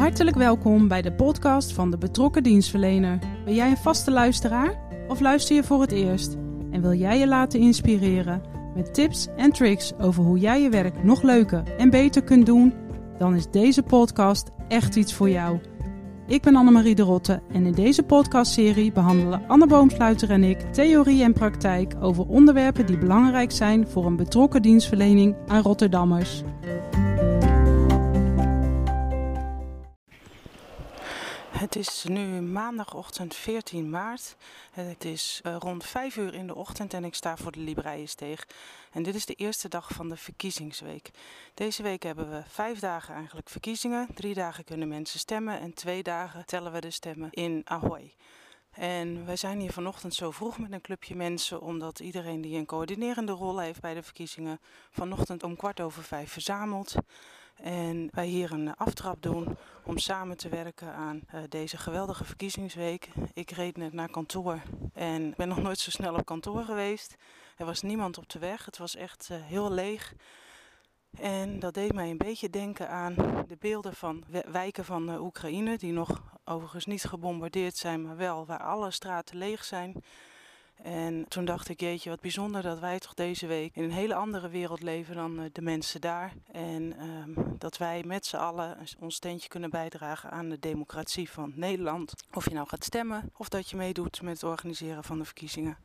Hartelijk welkom bij de podcast van de betrokken dienstverlener. Ben jij een vaste luisteraar of luister je voor het eerst? En wil jij je laten inspireren met tips en tricks over hoe jij je werk nog leuker en beter kunt doen? Dan is deze podcast echt iets voor jou. Ik ben Annemarie de Rotte en in deze podcastserie behandelen Anne Boomsluiter en ik theorie en praktijk over onderwerpen die belangrijk zijn voor een betrokken dienstverlening aan Rotterdammers. Het is nu maandagochtend 14 maart. Het is uh, rond 5 uur in de ochtend en ik sta voor de Libreiensteeg. En dit is de eerste dag van de verkiezingsweek. Deze week hebben we vijf dagen eigenlijk verkiezingen. Drie dagen kunnen mensen stemmen en twee dagen tellen we de stemmen in Ahoy. En wij zijn hier vanochtend zo vroeg met een clubje mensen, omdat iedereen die een coördinerende rol heeft bij de verkiezingen vanochtend om kwart over vijf verzamelt. En wij hier een aftrap doen om samen te werken aan uh, deze geweldige verkiezingsweek. Ik reed net naar kantoor en ben nog nooit zo snel op kantoor geweest. Er was niemand op de weg, het was echt uh, heel leeg. En dat deed mij een beetje denken aan de beelden van wijken van uh, Oekraïne, die nog overigens niet gebombardeerd zijn, maar wel waar alle straten leeg zijn. En toen dacht ik, jeetje, wat bijzonder dat wij toch deze week in een hele andere wereld leven dan uh, de mensen daar. En um, dat wij met z'n allen ons steentje kunnen bijdragen aan de democratie van Nederland. Of je nou gaat stemmen of dat je meedoet met het organiseren van de verkiezingen.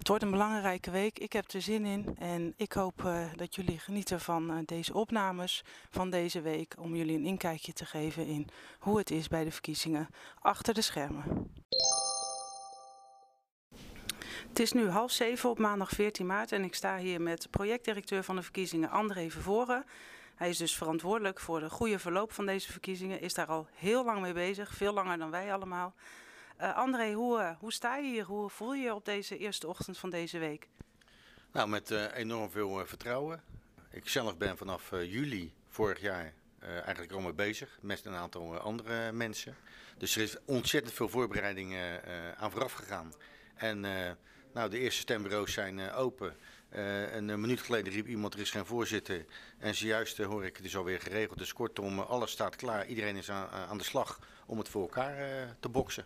Het wordt een belangrijke week. Ik heb er zin in. En ik hoop uh, dat jullie genieten van uh, deze opnames van deze week. Om jullie een inkijkje te geven in hoe het is bij de verkiezingen achter de schermen. Het is nu half zeven op maandag 14 maart en ik sta hier met projectdirecteur van de verkiezingen André Vervoren. Hij is dus verantwoordelijk voor de goede verloop van deze verkiezingen, is daar al heel lang mee bezig, veel langer dan wij allemaal. Uh, André, hoe, uh, hoe sta je hier? Hoe voel je je op deze eerste ochtend van deze week? Nou, met uh, enorm veel vertrouwen. Ik zelf ben vanaf juli vorig jaar eigenlijk al mee bezig, met een aantal andere mensen. Dus er is ontzettend veel voorbereiding aan vooraf gegaan. En nou, de eerste stembureaus zijn uh, open. Uh, een minuut geleden riep iemand, er is geen voorzitter. En zojuist uh, hoor ik, het is alweer geregeld. Dus kortom, alles staat klaar. Iedereen is aan, aan de slag om het voor elkaar te boksen.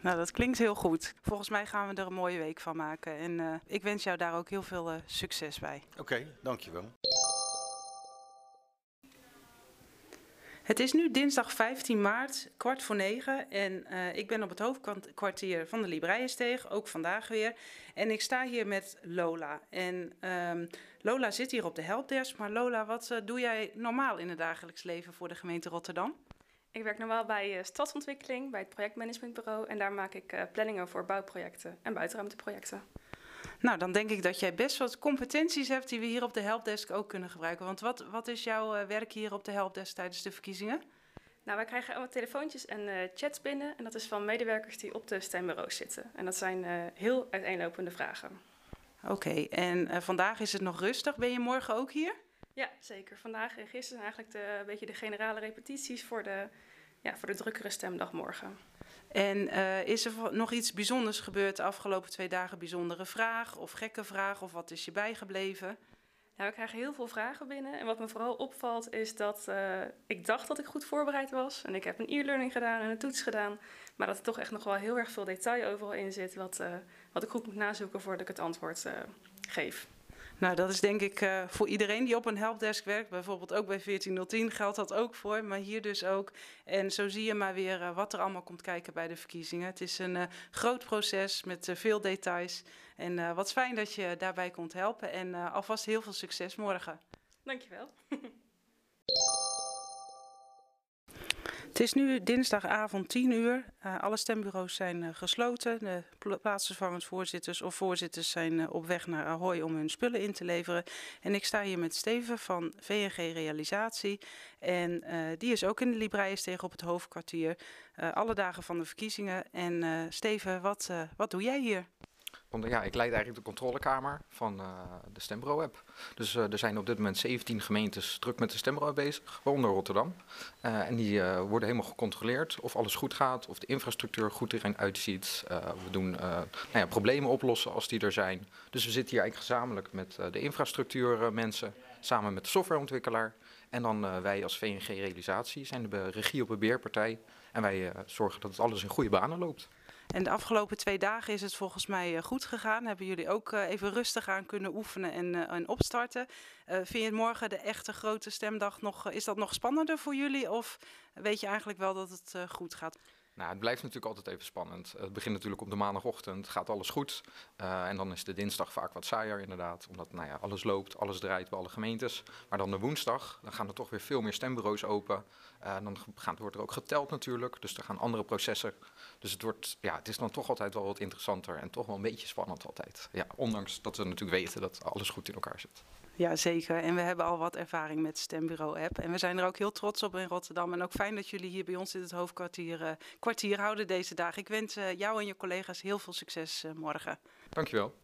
Nou, dat klinkt heel goed. Volgens mij gaan we er een mooie week van maken. En ik wens jou daar ook heel veel succes bij. Oké, okay, dankjewel. Het is nu dinsdag 15 maart, kwart voor negen. En uh, ik ben op het hoofdkwartier van de Libreiensteeg, ook vandaag weer. En ik sta hier met Lola. En um, Lola zit hier op de helpdesk. Maar Lola, wat uh, doe jij normaal in het dagelijks leven voor de gemeente Rotterdam? Ik werk normaal bij uh, stadsontwikkeling, bij het projectmanagementbureau. En daar maak ik planningen voor bouwprojecten en buitenruimteprojecten. Nou, dan denk ik dat jij best wat competenties hebt die we hier op de helpdesk ook kunnen gebruiken. Want wat, wat is jouw uh, werk hier op de helpdesk tijdens de verkiezingen? Nou, wij krijgen allemaal telefoontjes en uh, chats binnen. En dat is van medewerkers die op de stembureaus zitten. En dat zijn uh, heel uiteenlopende vragen. Oké, okay, en vandaag is het nog rustig. Ben je morgen ook hier? Ja, zeker. Vandaag en gisteren zijn eigenlijk de, een beetje de generale repetities voor de, ja, voor de drukkere stemdag morgen. En uh, is er nog iets bijzonders gebeurd de afgelopen twee dagen? Bijzondere vraag of gekke vraag of wat is je bijgebleven? Nou, we krijgen heel veel vragen binnen. En wat me vooral opvalt is dat uh, ik dacht dat ik goed voorbereid was. En ik heb een e-learning gedaan en een toets gedaan. Maar dat er toch echt nog wel heel erg veel detail overal in zit. Wat, uh, wat ik goed moet nazoeken voordat ik het antwoord geef. Nou, dat is denk ik uh, voor iedereen die op een helpdesk werkt. Bijvoorbeeld ook bij 1410 geldt dat ook voor, maar hier dus ook. En zo zie je maar weer uh, wat er allemaal komt kijken bij de verkiezingen. Het is een uh, groot proces met veel details. En wat fijn dat je daarbij komt helpen. En alvast heel veel succes morgen. Dankjewel. Het is nu dinsdagavond 10 uur. Uh, alle stembureaus zijn uh, gesloten. De plaatsvervangend voorzitters of voorzitters zijn uh, op weg naar Ahoy om hun spullen in te leveren. En ik sta hier met Steven van VNG Realisatie. En die is ook in de Libreis op het hoofdkwartier. alle dagen van de verkiezingen. En Steven, wat, wat doe jij hier? Ja, ik leid eigenlijk de controlekamer van uh, de Stembro-app. Dus uh, er zijn op dit moment 17 gemeentes druk met de Stembro bezig, waaronder Rotterdam. Uh, en die worden helemaal gecontroleerd of alles goed gaat, of de infrastructuur goed erin uitziet. we doen nou ja, problemen oplossen als die er zijn. Dus we zitten hier eigenlijk gezamenlijk met de infrastructuurmensen samen met de softwareontwikkelaar. En dan wij als VNG Realisatie zijn de regie op de beheerpartij. En wij zorgen dat het alles in goede banen loopt. En de afgelopen twee dagen is het volgens mij goed gegaan. Hebben jullie ook even rustig aan kunnen oefenen en, en opstarten. vind je morgen de echte grote stemdag nog, is dat nog spannender voor jullie? Of weet je eigenlijk wel dat het goed gaat? Nou, het blijft natuurlijk altijd even spannend. Het begint natuurlijk op de maandagochtend, gaat alles goed. Uh, en dan is de dinsdag vaak wat saaier inderdaad, omdat nou ja, alles loopt, alles draait bij alle gemeentes. Maar dan de woensdag, dan gaan er toch weer veel meer stembureaus open. Uh, dan gaan, wordt er ook geteld natuurlijk, dus er gaan andere processen. Dus het, wordt, ja, het is dan toch altijd wel wat interessanter en toch wel een beetje spannend altijd. Ja, ondanks dat we natuurlijk weten dat alles goed in elkaar zit. Ja, zeker. En we hebben al wat ervaring met Stembureau-app. En we zijn er ook heel trots op in Rotterdam. En ook fijn dat jullie hier bij ons in het hoofdkwartier uh, kwartier houden deze dagen. Ik wens uh, jou en je collega's heel veel succes uh, morgen. Dankjewel.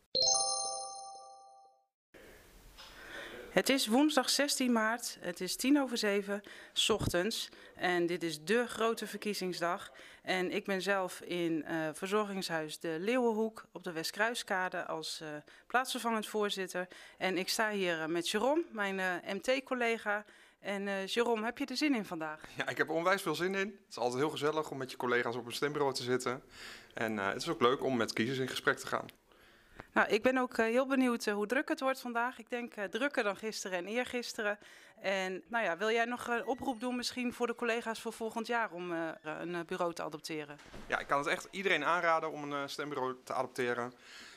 Het is woensdag 16 maart, het is tien over zeven, ochtends. En dit is de grote verkiezingsdag. En ik ben zelf in uh, verzorgingshuis De Leeuwenhoek op de Westkruiskade als uh, plaatsvervangend voorzitter. En ik sta hier uh, met Jerome, mijn MT-collega. En Jerome, heb je er zin in vandaag? Ja, ik heb onwijs veel zin in. Het is altijd heel gezellig om met je collega's op een stembureau te zitten. En het is ook leuk om met kiezers in gesprek te gaan. Nou, ik ben ook uh, heel benieuwd uh, hoe druk het wordt vandaag. Ik denk uh, drukker dan gisteren en eergisteren. En nou ja, wil jij nog een oproep doen misschien voor de collega's voor volgend jaar om een bureau te adopteren? Ja, ik kan het echt iedereen aanraden om een stembureau te adopteren.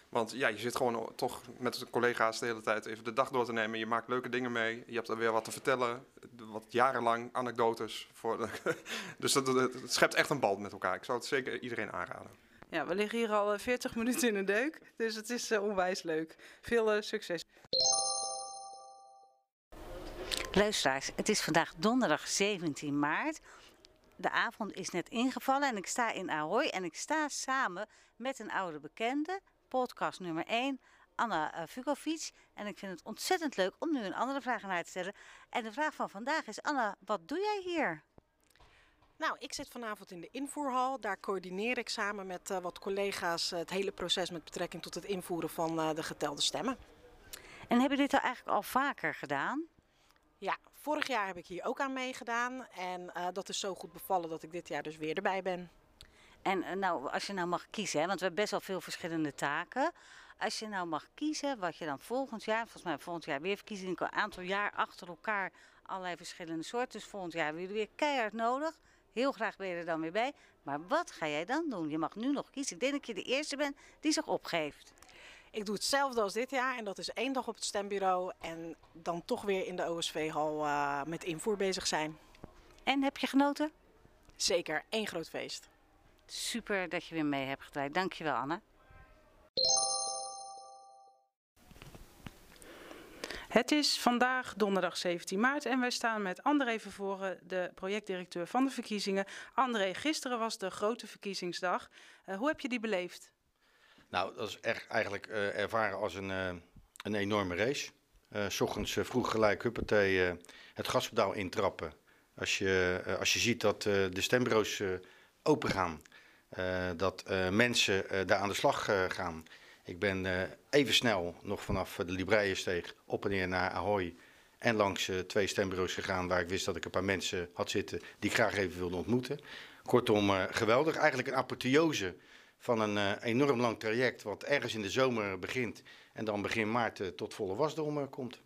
Want ja, je zit gewoon toch met de collega's de hele tijd even de dag door te nemen. Je maakt leuke dingen mee. Je hebt er weer wat te vertellen. Wat jarenlang anekdotes. Voor dus dat, het schept echt een band met elkaar. Ik zou het zeker iedereen aanraden. Ja, we liggen hier al 40 minuten in de deuk, dus het is uh, onwijs leuk. Veel uh, succes. Luisteraars, het is vandaag donderdag 17 maart. De avond is net ingevallen en ik sta in Ahoy en ik sta samen met een oude bekende, podcast nummer 1, Anna Vukovic. En ik vind het ontzettend leuk om nu een andere vraag aan haar te stellen. En de vraag van vandaag is, Anna, wat doe jij hier? Nou, ik zit vanavond in de invoerhal. Daar coördineer ik samen met uh, wat collega's uh, het hele proces met betrekking tot het invoeren van uh, de getelde stemmen. En heb je dit al eigenlijk al vaker gedaan? Ja, vorig jaar heb ik hier ook aan meegedaan. En dat is zo goed bevallen dat ik dit jaar dus weer erbij ben. En nou, als je nou mag kiezen, hè, want we hebben best wel veel verschillende taken. Als je nou mag kiezen wat je dan volgend jaar, volgens mij volgend jaar weer verkiezingen, een aantal jaar achter elkaar allerlei verschillende soorten. Dus volgend jaar hebben jullie weer keihard nodig. Heel graag ben je er dan weer bij. Maar wat ga jij dan doen? Je mag nu nog kiezen. Ik denk dat je de eerste bent die zich opgeeft. Ik doe hetzelfde als dit jaar en dat is één dag op het stembureau en dan toch weer in de OSV-hal uh, met invoer bezig zijn. En heb je genoten? Zeker, één groot feest. Super dat je weer mee hebt gedraaid. Dankjewel Anne. Het is vandaag donderdag 17 maart en wij staan met André Vervoren, de projectdirecteur van de verkiezingen. André, gisteren was de grote verkiezingsdag. Uh, hoe heb je die beleefd? Nou, dat is echt eigenlijk uh, ervaren als een, uh, een enorme race. S ochtends vroeg gelijk huppatee het gaspedaal intrappen. Als je, als je ziet dat de stembureaus open gaan, dat mensen daar aan de slag gaan ik ben uh, even snel nog vanaf de Libraiensteeg op en neer naar Ahoy. En langs uh, twee stembureaus gegaan waar ik wist dat ik een paar mensen had zitten die ik graag even wilde ontmoeten. Kortom, geweldig. Eigenlijk een apotheose van een enorm lang traject wat ergens in de zomer begint en dan begin maart tot volle wasdom komt.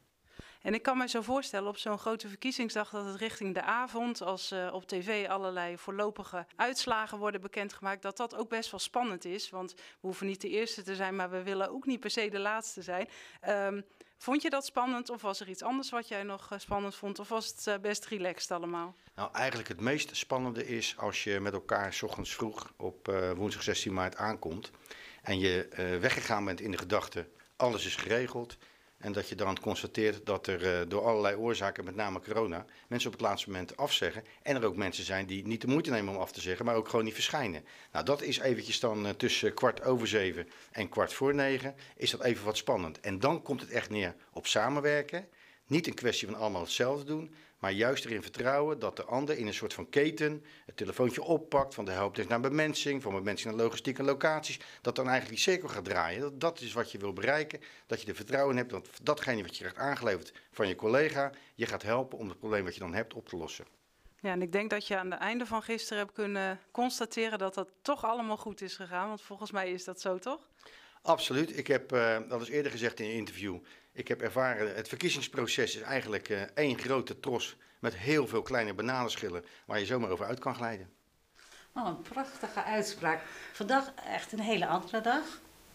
En ik kan me zo voorstellen op zo'n grote verkiezingsdag dat het richting de avond, als uh, op tv allerlei voorlopige uitslagen worden bekendgemaakt, dat dat ook best wel spannend is. Want we hoeven niet de eerste te zijn, maar we willen ook niet per se de laatste zijn. Um, vond je dat spannend of was er iets anders wat jij nog uh, spannend vond? Of was het uh, best relaxed allemaal? Nou, eigenlijk het meest spannende is als je met elkaar s ochtends vroeg op woensdag 16 maart aankomt en je weggegaan bent in de gedachte, alles is geregeld. En dat je dan constateert dat er uh, door allerlei oorzaken, met name corona, mensen op het laatste moment afzeggen. En er ook mensen zijn die niet de moeite nemen om af te zeggen, maar ook gewoon niet verschijnen. Nou, dat is eventjes dan uh, tussen kwart over zeven en kwart voor negen, is dat even wat spannend. En dan komt het echt neer op samenwerken, Niet een kwestie van allemaal hetzelfde doen, maar juist erin vertrouwen dat de ander in een soort van keten het telefoontje oppakt van de helpdesk naar bemensing, van bemensing naar logistiek en locaties, dat dan eigenlijk die cirkel gaat draaien. Dat, dat is wat je wil bereiken, dat je er vertrouwen hebt dat datgene wat je krijgt aangeleverd van je collega, je gaat helpen om het probleem wat je dan hebt op te lossen. Ja, en ik denk dat je aan het einde van gisteren hebt kunnen constateren dat dat toch allemaal goed is gegaan. Want volgens mij is dat zo, toch? Absoluut. Ik heb, uh, dat is eerder gezegd in een interview, ik heb ervaren, het verkiezingsproces is eigenlijk uh, één grote tros met heel veel kleine bananenschillen waar je zomaar over uit kan glijden. Oh, een prachtige uitspraak. Vandaag echt een hele andere dag.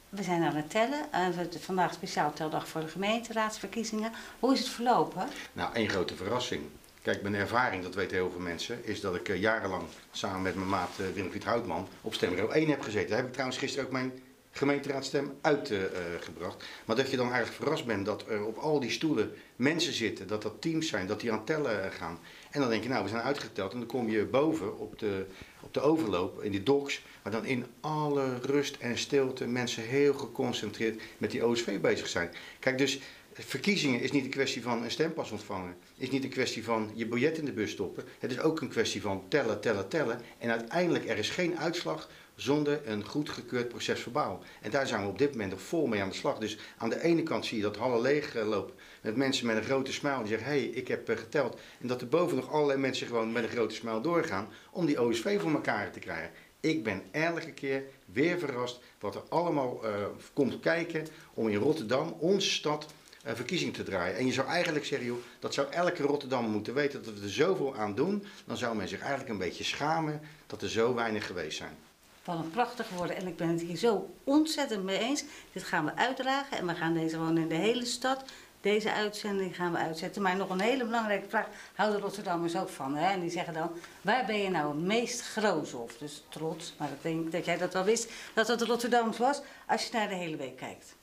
We zijn aan het tellen. Uh, vandaag speciaal teldag voor de gemeenteraadsverkiezingen. Hoe is het verlopen? Nou, één grote verrassing. Kijk, mijn ervaring, dat weten heel veel mensen, is dat ik uh, jarenlang samen met mijn maat uh, Willem Houtman op stembureau 1 heb gezeten. Daar heb ik trouwens gisteren ook mijn gemeenteraadstem uitgebracht. Uh, maar dat je dan eigenlijk verrast bent dat er op al die stoelen mensen zitten, dat dat teams zijn, dat die aan tellen gaan. En dan denk je, nou, we zijn uitgeteld. En dan kom je boven op de, op de overloop, in die docks, waar dan in alle rust en stilte mensen heel geconcentreerd met die OSV bezig zijn. Kijk, dus verkiezingen is niet een kwestie van een stempas ontvangen. Is niet een kwestie van je biljet in de bus stoppen. Het is ook een kwestie van tellen, tellen, tellen. En uiteindelijk er is geen uitslag zonder een goedgekeurd proces verbaal. En daar zijn we op dit moment nog vol mee aan de slag. Dus aan de ene kant zie je dat Halle leeg loopt met mensen met een grote smile die zeggen: hé, hey, ik heb geteld. En dat er boven nog allerlei mensen gewoon met een grote smile doorgaan om die OSV voor elkaar te krijgen. Ik ben elke keer weer verrast wat er allemaal uh, komt kijken om in Rotterdam, onze stad, verkiezing te draaien. En je zou eigenlijk zeggen, joh, dat zou elke Rotterdammer moeten weten dat we er zoveel aan doen. Dan zou men zich eigenlijk een beetje schamen dat er zo weinig geweest zijn. Wat een prachtig woorden. En ik ben het hier zo ontzettend mee eens. Dit gaan we uitdragen en we gaan deze gewoon in de hele stad. Deze uitzending gaan we uitzetten. Maar nog een hele belangrijke vraag. Houden Rotterdammers ook van? Hè? En die zeggen dan, waar ben je nou het meest groot op? Dus trots, maar ik denk dat jij dat wel wist, dat dat de Rotterdammers was, als je naar de hele week kijkt.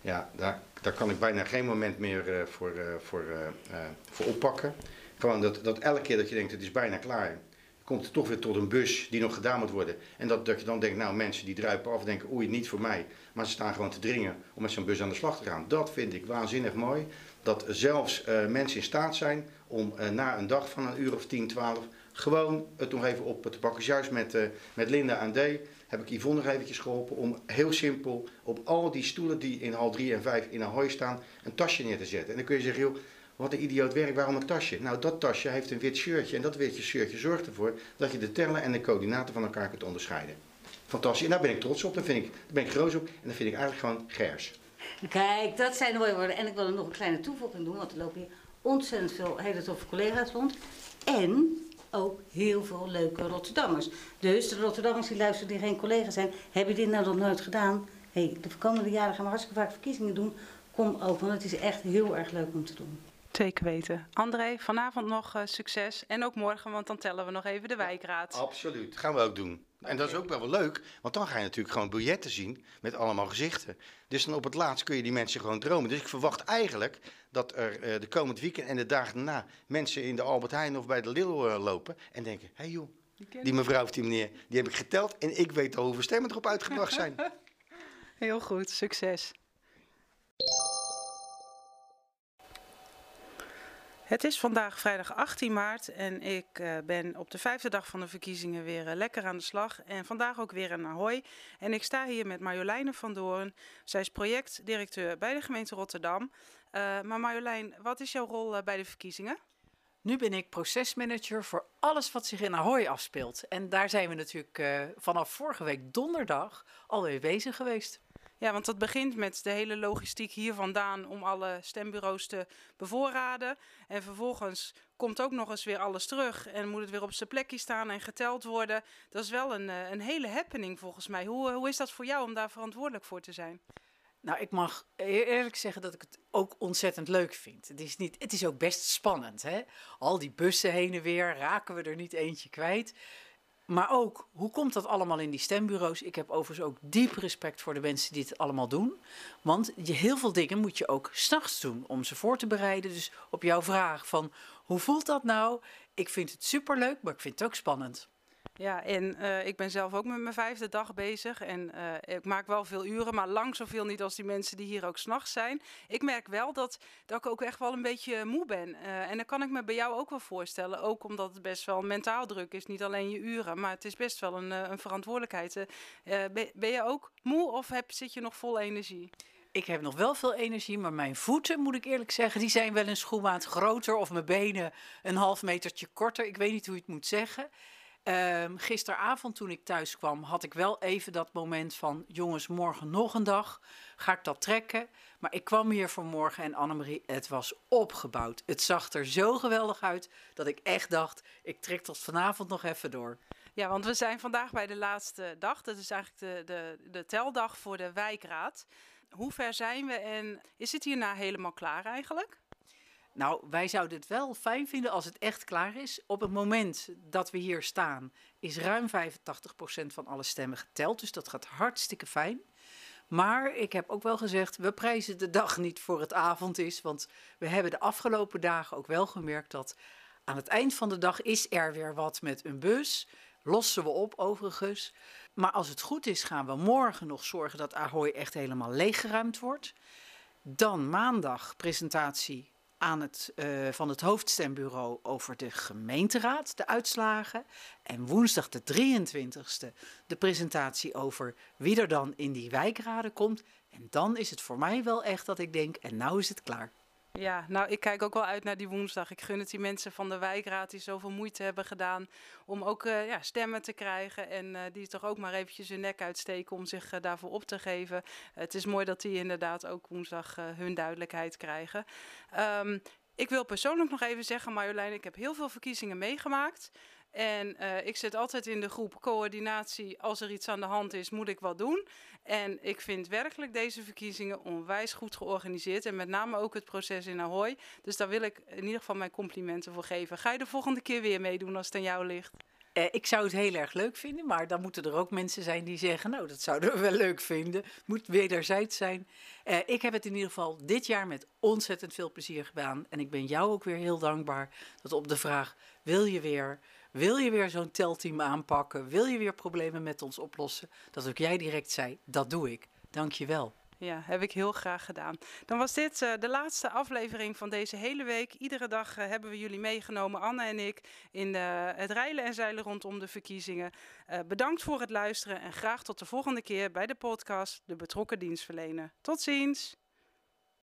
Ja, daar, daar kan ik bijna geen moment meer uh, voor, uh, voor, uh, voor oppakken. Gewoon dat, dat elke keer dat je denkt, het is bijna klaar komt het toch weer tot een bus die nog gedaan moet worden. En dat, dat je dan denkt, nou mensen die druipen af denken, oei, niet voor mij. Maar ze staan gewoon te dringen om met zo'n bus aan de slag te gaan. Dat vind ik waanzinnig mooi. Dat zelfs uh, mensen in staat zijn om uh, na een dag van een uur of 10, 12 gewoon het nog even op te pakken. Juist met, uh, met Linda en D heb ik Yvonne nog eventjes geholpen om heel simpel op al die stoelen die in hal 3 en 5 in hooi staan, een tasje neer te zetten. En dan kun je zeggen, joh, wat een idioot werk, waarom een tasje? Nou, dat tasje heeft een wit shirtje en dat witte shirtje zorgt ervoor dat je de tellen en de coördinaten van elkaar kunt onderscheiden. Fantastisch. En daar ben ik trots op, daar, vind ik, ben ik groot op en dat vind ik eigenlijk gewoon gers. Kijk, dat zijn mooie woorden. En ik wil er nog een kleine toevoeging doen, want er lopen hier ontzettend veel hele toffe collega's rond. En ook heel veel leuke Rotterdammers. Dus de Rotterdammers die luisteren, die geen collega's zijn, hebben dit nou nog nooit gedaan? hey, de komende jaren gaan we hartstikke vaak verkiezingen doen. Kom ook, want het is echt heel erg leuk om te doen. Zeker weten. André, vanavond nog uh, succes. En ook morgen, want dan tellen we nog even de wijkraad. Absoluut, gaan we ook doen. En dat is ook wel wel leuk, want dan ga je natuurlijk gewoon biljetten zien met allemaal gezichten. Dus dan op het laatst kun je die mensen gewoon dromen. Dus ik verwacht eigenlijk dat er uh, de komend weekend en de dagen daarna mensen in de Albert Heijn of bij de Lidl uh, lopen en denken: hé hey joh, die, die mevrouw of die meneer, die heb ik geteld en ik weet al hoeveel stemmen erop uitgebracht zijn. Heel goed, succes. Het is vandaag vrijdag 18 maart en ik uh, ben op de vijfde dag van de verkiezingen weer uh, lekker aan de slag. En vandaag ook weer in Ahoy. En ik sta hier met Marjoleine van Doorn. Zij is projectdirecteur bij de gemeente Rotterdam. Uh, maar Marjolein, wat is jouw rol bij de verkiezingen? Nu ben ik procesmanager voor alles wat zich in Ahoy afspeelt. En daar zijn we natuurlijk vanaf vorige week donderdag alweer bezig geweest. Ja, want dat begint met de hele logistiek hier vandaan om alle stembureaus te bevoorraden. En vervolgens komt ook nog eens weer alles terug en moet het weer op zijn plekje staan en geteld worden. Dat is wel een, een hele happening volgens mij. Hoe, hoe is dat voor jou om daar verantwoordelijk voor te zijn? Nou, ik mag eerlijk zeggen dat ik het ook ontzettend leuk vind. Het is, niet, het is ook best spannend. Hè? Al die bussen heen en weer, raken we er niet eentje kwijt. Maar ook, hoe komt dat allemaal in die stembureaus? Ik heb overigens ook diep respect voor de mensen die het allemaal doen. Want je, heel veel dingen moet je ook s'nachts doen om ze voor te bereiden. Dus op jouw vraag van, hoe voelt dat nou? Ik vind het superleuk, maar ik vind het ook spannend. Ja, en uh, ik ben zelf ook met mijn vijfde dag bezig. En uh, ik maak wel veel uren, maar lang zoveel niet als die mensen die hier ook s'nachts zijn. Ik merk wel dat, dat ik ook echt wel een beetje moe ben. Uh, en dat kan ik me bij jou ook wel voorstellen. Ook omdat het best wel mentaal druk is. Niet alleen je uren, maar het is best wel een, een verantwoordelijkheid. Ben, ben, je ook moe of heb, zit je nog vol energie? Ik heb nog wel veel energie, maar mijn voeten, moet ik eerlijk zeggen, die zijn wel een schoenmaat groter. Of mijn benen een half metertje korter. Ik weet niet hoe je het moet zeggen. Um, gisteravond toen ik thuis kwam, had ik wel even dat moment van: jongens, morgen nog een dag. Ga ik dat trekken? Maar ik kwam hier vanmorgen en Annemarie, het was opgebouwd. Het zag er zo geweldig uit dat ik echt dacht: ik trek tot vanavond nog even door. Ja, want we zijn vandaag bij de laatste dag. Dat is eigenlijk de, de, de teldag voor de wijkraad. Hoe ver zijn we en is het hierna helemaal klaar eigenlijk? Nou, wij zouden het wel fijn vinden als het echt klaar is. Op het moment dat we hier staan, is ruim 85% van alle stemmen geteld. Dus dat gaat hartstikke fijn. Maar ik heb ook wel gezegd, we prijzen de dag niet voor het avond is. Want we hebben de afgelopen dagen ook wel gemerkt dat aan het eind van de dag is er weer wat met een bus. Lossen we op overigens. Maar als het goed is, gaan we morgen nog zorgen dat Ahoy echt helemaal leeggeruimd wordt. Dan maandag presentatie aan het, uh, van het hoofdstembureau over de gemeenteraad, de uitslagen. En woensdag de 23e de presentatie over wie er dan in die wijkraden komt. En dan is het voor mij wel echt dat ik denk, en nou is het klaar. Ja, nou, ik kijk ook wel uit naar die woensdag. Ik gun het die mensen van de wijkraad die zoveel moeite hebben gedaan om ook uh, ja, stemmen te krijgen. En uh, die toch ook maar eventjes hun nek uitsteken om zich uh, daarvoor op te geven. het is mooi dat die inderdaad ook woensdag hun duidelijkheid krijgen. Um, ik wil persoonlijk nog even zeggen, Marjolein, ik heb heel veel verkiezingen meegemaakt. En uh, ik zit altijd in de groep coördinatie. Als er iets aan de hand is, moet ik wat doen. En ik vind werkelijk deze verkiezingen onwijs goed georganiseerd. En met name ook het proces in Ahoy. Dus daar wil ik in ieder geval mijn complimenten voor geven. Ga je de volgende keer weer meedoen als het aan jou ligt? Uh, ik zou het heel erg leuk vinden, maar dan moeten er ook mensen zijn die zeggen: Nou, dat zouden we wel leuk vinden. Moet wederzijds zijn. Uh, ik heb het in ieder geval dit jaar met ontzettend veel plezier gedaan. En ik ben jou ook weer heel dankbaar dat op de vraag: Wil je weer? Wil je weer zo'n telteam aanpakken? Wil je weer problemen met ons oplossen? Dat ook jij direct zei: Dat doe ik. Dank je wel. Ja, heb ik heel graag gedaan. Dan was dit uh, de laatste aflevering van deze hele week. Iedere dag uh, hebben we jullie meegenomen, Anne en ik, in de, het rijlen en zeilen rondom de verkiezingen. Uh, bedankt voor het luisteren en graag tot de volgende keer bij de podcast De Betrokken Dienstverlener. Tot ziens!